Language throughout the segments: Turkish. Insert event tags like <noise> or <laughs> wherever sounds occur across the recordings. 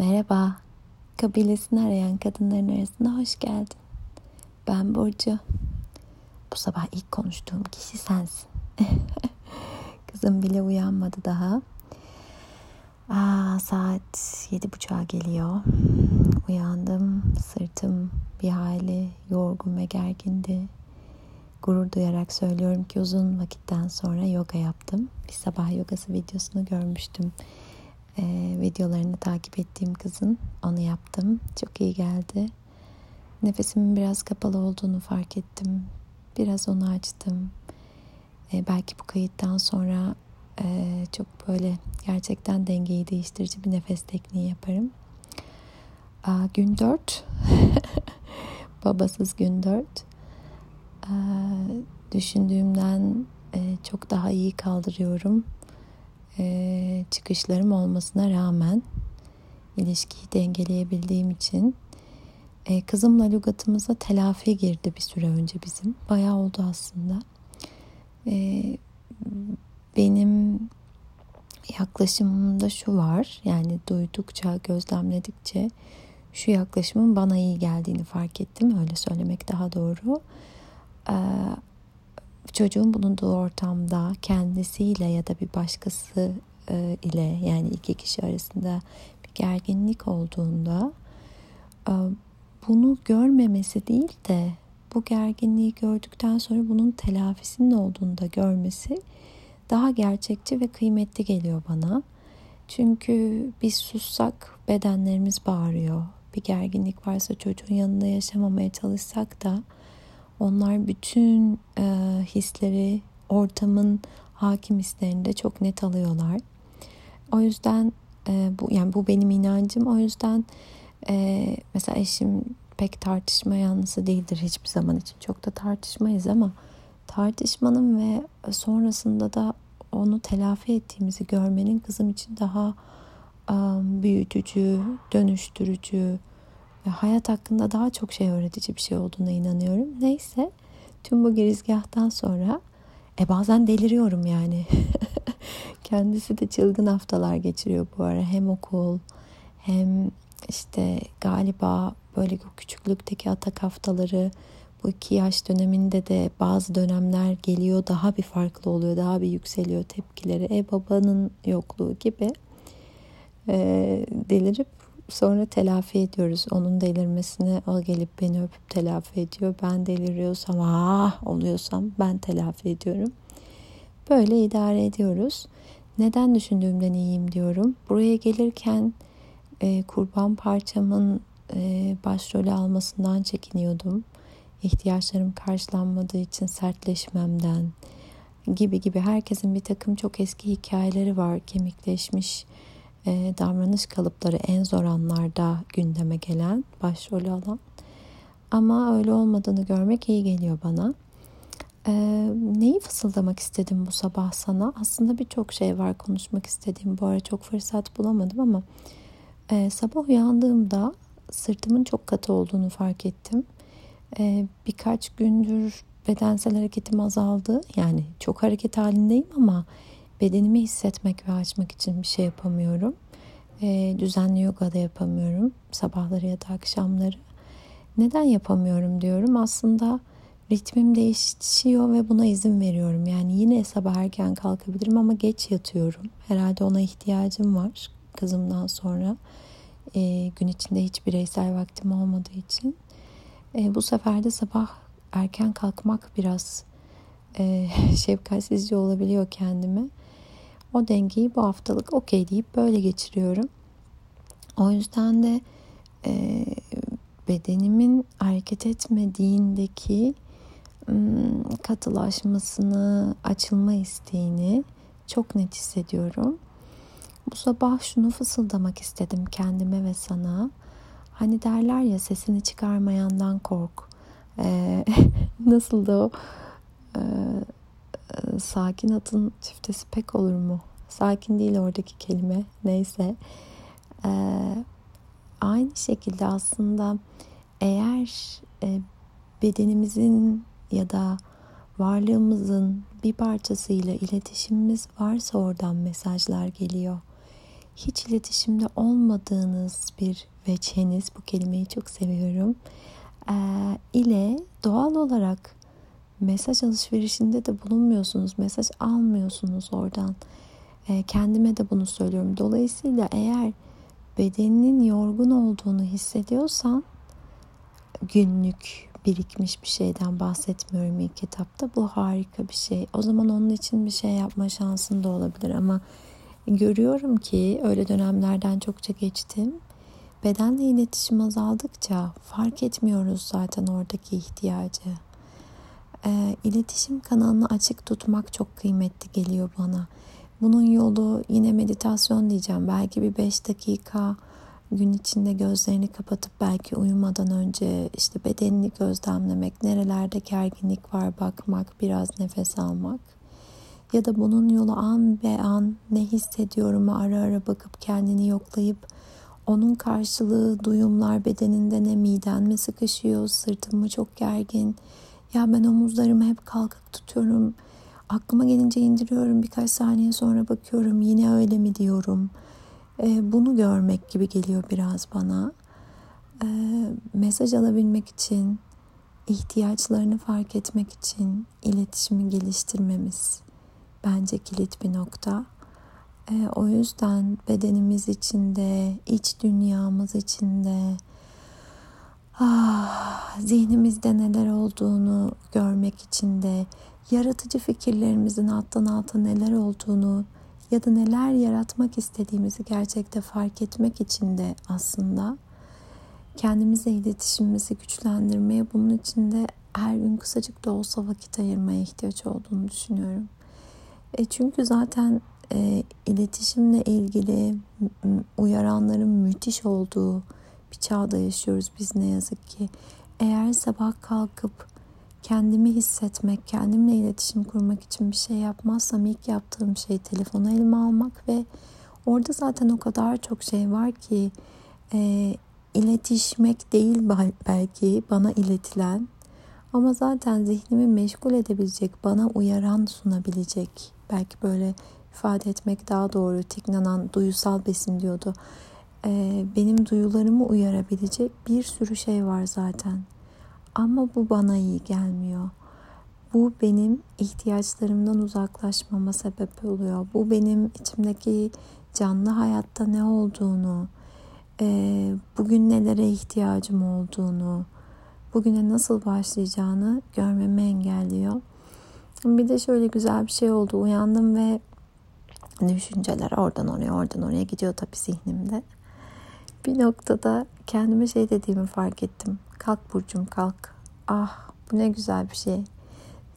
Merhaba, kabilesini arayan kadınların arasına hoş geldin. Ben Burcu. Bu sabah ilk konuştuğum kişi sensin. <laughs> Kızım bile uyanmadı daha. Aa, saat yedi buçuğa geliyor. Uyandım, sırtım bir hali yorgun ve gergindi. Gurur duyarak söylüyorum ki uzun vakitten sonra yoga yaptım. Bir sabah yogası videosunu görmüştüm e, videolarını takip ettiğim kızın onu yaptım. Çok iyi geldi. Nefesimin biraz kapalı olduğunu fark ettim. Biraz onu açtım. E, belki bu kayıttan sonra e, çok böyle gerçekten dengeyi değiştirici bir nefes tekniği yaparım. Aa, gün dört. <laughs> Babasız gün dört. Aa, düşündüğümden e, çok daha iyi kaldırıyorum e, çıkışlarım olmasına rağmen ilişkiyi dengeleyebildiğim için e, kızımla lügatımıza telafi girdi bir süre önce bizim. Bayağı oldu aslında. E, benim yaklaşımımda şu var. Yani duydukça, gözlemledikçe şu yaklaşımın bana iyi geldiğini fark ettim. Öyle söylemek daha doğru. Ee, çocuğun bulunduğu ortamda kendisiyle ya da bir başkası e, ile yani iki kişi arasında bir gerginlik olduğunda e, bunu görmemesi değil de bu gerginliği gördükten sonra bunun telafisinin olduğunu da görmesi daha gerçekçi ve kıymetli geliyor bana. Çünkü biz sussak bedenlerimiz bağırıyor. Bir gerginlik varsa çocuğun yanında yaşamamaya çalışsak da onlar bütün e, hisleri ortamın hakim hislerini çok net alıyorlar. O yüzden e, bu yani bu benim inancım. O yüzden e, mesela eşim pek tartışma yanlısı değildir hiçbir zaman için. Çok da tartışmayız ama tartışmanın ve sonrasında da onu telafi ettiğimizi görmenin kızım için daha um, büyütücü, dönüştürücü, hayat hakkında daha çok şey öğretici bir şey olduğuna inanıyorum. Neyse tüm bu girizgahtan sonra e bazen deliriyorum yani. <laughs> Kendisi de çılgın haftalar geçiriyor bu ara. Hem okul hem işte galiba böyle o küçüklükteki atak haftaları bu iki yaş döneminde de bazı dönemler geliyor daha bir farklı oluyor. Daha bir yükseliyor tepkileri. E babanın yokluğu gibi e, delirip sonra telafi ediyoruz. Onun delirmesini o gelip beni öpüp telafi ediyor. Ben deliriyorsam ah oluyorsam ben telafi ediyorum. Böyle idare ediyoruz. Neden düşündüğümden iyiyim diyorum. Buraya gelirken e, kurban parçamın e, başrolü almasından çekiniyordum. İhtiyaçlarım karşılanmadığı için sertleşmemden gibi gibi herkesin bir takım çok eski hikayeleri var. Kemikleşmiş e, davranış kalıpları en zor anlarda gündeme gelen, başrolü alan. Ama öyle olmadığını görmek iyi geliyor bana. E, neyi fısıldamak istedim bu sabah sana? Aslında birçok şey var konuşmak istediğim. Bu ara çok fırsat bulamadım ama e, sabah uyandığımda sırtımın çok katı olduğunu fark ettim. E, birkaç gündür bedensel hareketim azaldı. Yani çok hareket halindeyim ama bedenimi hissetmek ve açmak için bir şey yapamıyorum. E, düzenli yoga da yapamıyorum sabahları ya da akşamları. Neden yapamıyorum diyorum. Aslında ritmim değişiyor ve buna izin veriyorum. Yani yine sabah erken kalkabilirim ama geç yatıyorum. Herhalde ona ihtiyacım var kızımdan sonra. E, gün içinde hiç bireysel vaktim olmadığı için. E, bu sefer de sabah erken kalkmak biraz e, <laughs> şefkatsizce olabiliyor kendime. O dengeyi bu haftalık okey deyip böyle geçiriyorum. O yüzden de e, bedenimin hareket etmediğindeki katılaşmasını, açılma isteğini çok net hissediyorum. Bu sabah şunu fısıldamak istedim kendime ve sana. Hani derler ya sesini çıkarmayandan kork. Ee, <laughs> nasıl da o? Ee, sakin atın çiftesi pek olur mu? Sakin değil oradaki kelime. Neyse. Ee, aynı şekilde aslında eğer e, bedenimizin ya da varlığımızın bir parçasıyla iletişimimiz varsa oradan mesajlar geliyor. hiç iletişimde olmadığınız bir veçeniz, bu kelimeyi çok seviyorum, e, ile doğal olarak mesaj alışverişinde de bulunmuyorsunuz, mesaj almıyorsunuz oradan. E, kendime de bunu söylüyorum. Dolayısıyla eğer bedeninin yorgun olduğunu hissediyorsan günlük birikmiş bir şeyden bahsetmiyorum ilk etapta. Bu harika bir şey. O zaman onun için bir şey yapma şansın da olabilir ama görüyorum ki öyle dönemlerden çokça geçtim. Bedenle iletişim azaldıkça fark etmiyoruz zaten oradaki ihtiyacı. E, iletişim kanalını açık tutmak çok kıymetli geliyor bana. Bunun yolu yine meditasyon diyeceğim. Belki bir 5 dakika gün içinde gözlerini kapatıp belki uyumadan önce işte bedenini gözlemlemek, nerelerde gerginlik var bakmak, biraz nefes almak. Ya da bunun yolu an be an ne hissediyorum ara ara bakıp kendini yoklayıp onun karşılığı duyumlar bedeninde ne miden mi sıkışıyor, sırtım mı çok gergin. Ya ben omuzlarımı hep kalkık tutuyorum. Aklıma gelince indiriyorum birkaç saniye sonra bakıyorum yine öyle mi diyorum. Ee, bunu görmek gibi geliyor biraz bana. Ee, mesaj alabilmek için, ihtiyaçlarını fark etmek için iletişimi geliştirmemiz bence kilit bir nokta. Ee, o yüzden bedenimiz içinde, iç dünyamız içinde, ah, zihnimizde neler olduğunu görmek için de, yaratıcı fikirlerimizin alttan alta neler olduğunu ya da neler yaratmak istediğimizi gerçekte fark etmek için de aslında kendimize iletişimimizi güçlendirmeye bunun için de her gün kısacık da olsa vakit ayırmaya ihtiyaç olduğunu düşünüyorum. E çünkü zaten e, iletişimle ilgili uyaranların müthiş olduğu bir çağda yaşıyoruz biz ne yazık ki. Eğer sabah kalkıp kendimi hissetmek, kendimle iletişim kurmak için bir şey yapmazsam ilk yaptığım şey telefonu elime almak ve orada zaten o kadar çok şey var ki e, iletişmek değil belki bana iletilen ama zaten zihnimi meşgul edebilecek, bana uyaran sunabilecek. Belki böyle ifade etmek daha doğru. Tiknanan duyusal besin diyordu. Ee, benim duyularımı uyarabilecek bir sürü şey var zaten. Ama bu bana iyi gelmiyor. Bu benim ihtiyaçlarımdan uzaklaşmama sebep oluyor. Bu benim içimdeki canlı hayatta ne olduğunu, e, bugün nelere ihtiyacım olduğunu, bugüne nasıl başlayacağını görmemi engelliyor. Bir de şöyle güzel bir şey oldu. Uyandım ve düşünceler oradan oraya, oradan oraya gidiyor tabii zihnimde. Bir noktada kendime şey dediğimi fark ettim. Kalk Burcum kalk. Ah bu ne güzel bir şey.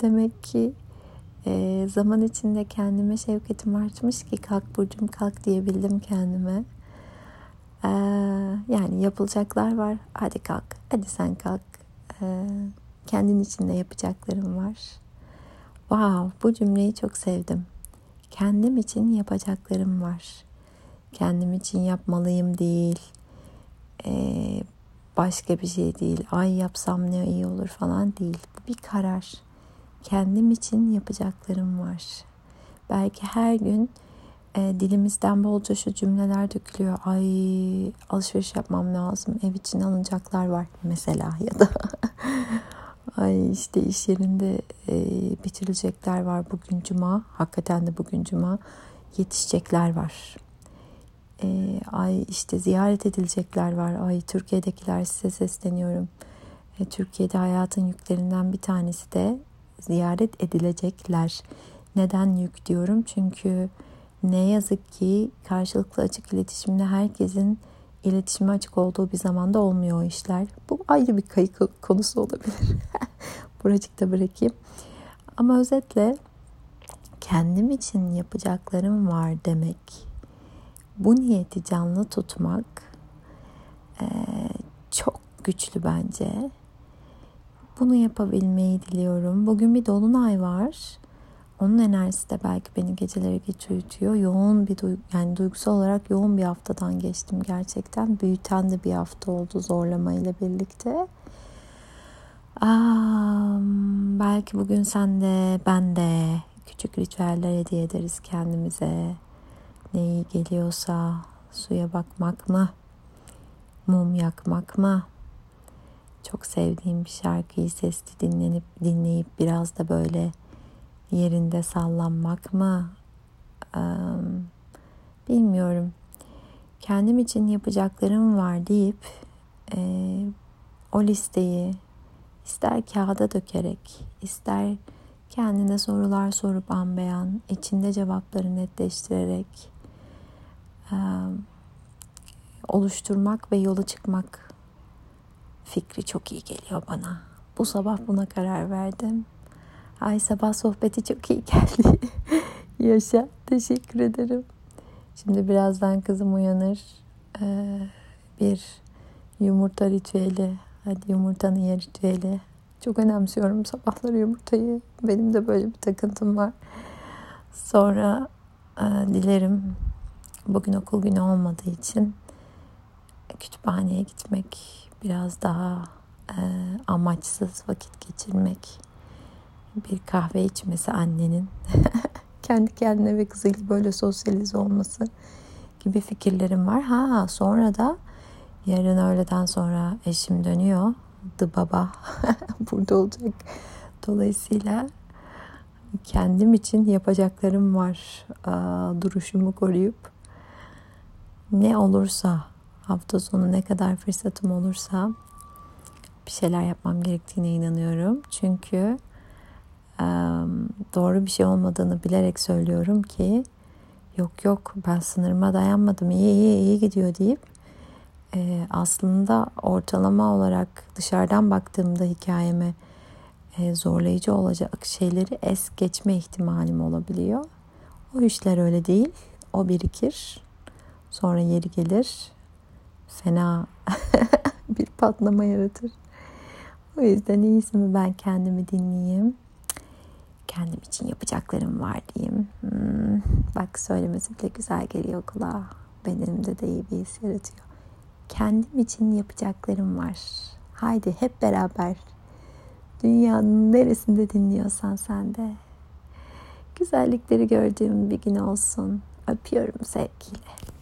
Demek ki e, zaman içinde kendime şevketim artmış ki kalk Burcum kalk diyebildim kendime. Ee, yani yapılacaklar var. Hadi kalk. Hadi sen kalk. Ee, kendin içinde yapacaklarım var. Wow, bu cümleyi çok sevdim. Kendim için yapacaklarım var. Kendim için yapmalıyım değil. Ee, başka bir şey değil. Ay yapsam ne iyi olur falan değil. Bu bir karar. Kendim için yapacaklarım var. Belki her gün e, dilimizden bolca şu cümleler dökülüyor. Ay alışveriş yapmam lazım. Ev için alınacaklar var mesela ya da <laughs> ay işte iş yerinde e, bitirilecekler var bugün cuma. Hakikaten de bugün cuma. Yetişecekler var. E, ay işte ziyaret edilecekler var. Ay Türkiye'dekiler size sesleniyorum. E, Türkiye'de hayatın yüklerinden bir tanesi de ziyaret edilecekler. Neden yük diyorum? Çünkü ne yazık ki karşılıklı açık iletişimde herkesin iletişime açık olduğu bir zamanda olmuyor o işler. Bu ayrı bir kayık konusu olabilir. <laughs> Buracıkta bırakayım. Ama özetle kendim için yapacaklarım var demek. Bu niyeti canlı tutmak e, çok güçlü bence. Bunu yapabilmeyi diliyorum. Bugün bir dolunay var. Onun enerjisi de belki beni gecelere geç uyutuyor. Yoğun bir duygu, yani duygusal olarak yoğun bir haftadan geçtim gerçekten. Büyüten de bir hafta oldu zorlamayla birlikte. Aa, belki bugün sen de ben de küçük ritüeller hediye ederiz kendimize. Ne iyi geliyorsa suya bakmak mı? Mum yakmak mı? Çok sevdiğim bir şarkıyı sesli dinlenip dinleyip biraz da böyle yerinde sallanmak mı? Ee, bilmiyorum. Kendim için yapacaklarım var deyip e, o listeyi ister kağıda dökerek, ister kendine sorular sorup anbeyan, içinde cevapları netleştirerek oluşturmak ve yola çıkmak fikri çok iyi geliyor bana. Bu sabah buna karar verdim. Ay sabah sohbeti çok iyi geldi. <laughs> Yaşa. Teşekkür ederim. Şimdi birazdan kızım uyanır. Bir yumurta ritüeli. Hadi yumurtanı ye ritüeli. Çok önemsiyorum sabahları yumurtayı. Benim de böyle bir takıntım var. Sonra dilerim bugün okul günü olmadığı için kütüphaneye gitmek, biraz daha e, amaçsız vakit geçirmek, bir kahve içmesi annenin <laughs> kendi kendine ve kızıyla böyle sosyalize olması gibi fikirlerim var. Ha sonra da yarın öğleden sonra eşim dönüyor. The baba <laughs> burada olacak. Dolayısıyla kendim için yapacaklarım var. Aa, duruşumu koruyup ne olursa hafta sonu ne kadar fırsatım olursa bir şeyler yapmam gerektiğine inanıyorum. Çünkü doğru bir şey olmadığını bilerek söylüyorum ki yok yok ben sınırıma dayanmadım iyi iyi iyi gidiyor deyip aslında ortalama olarak dışarıdan baktığımda hikayeme zorlayıcı olacak şeyleri es geçme ihtimalim olabiliyor. O işler öyle değil. O birikir. Sonra yeri gelir. Fena <laughs> bir patlama yaratır. O yüzden iyisi mi ben kendimi dinleyeyim kendim için yapacaklarım var diyeyim. Hmm, bak söylemesi bile güzel geliyor kulağa. Bedenimde de iyi bir his yaratıyor. Kendim için yapacaklarım var. Haydi hep beraber. Dünyanın neresinde dinliyorsan sen de. Güzellikleri gördüğüm bir gün olsun. Öpüyorum sevgiyle.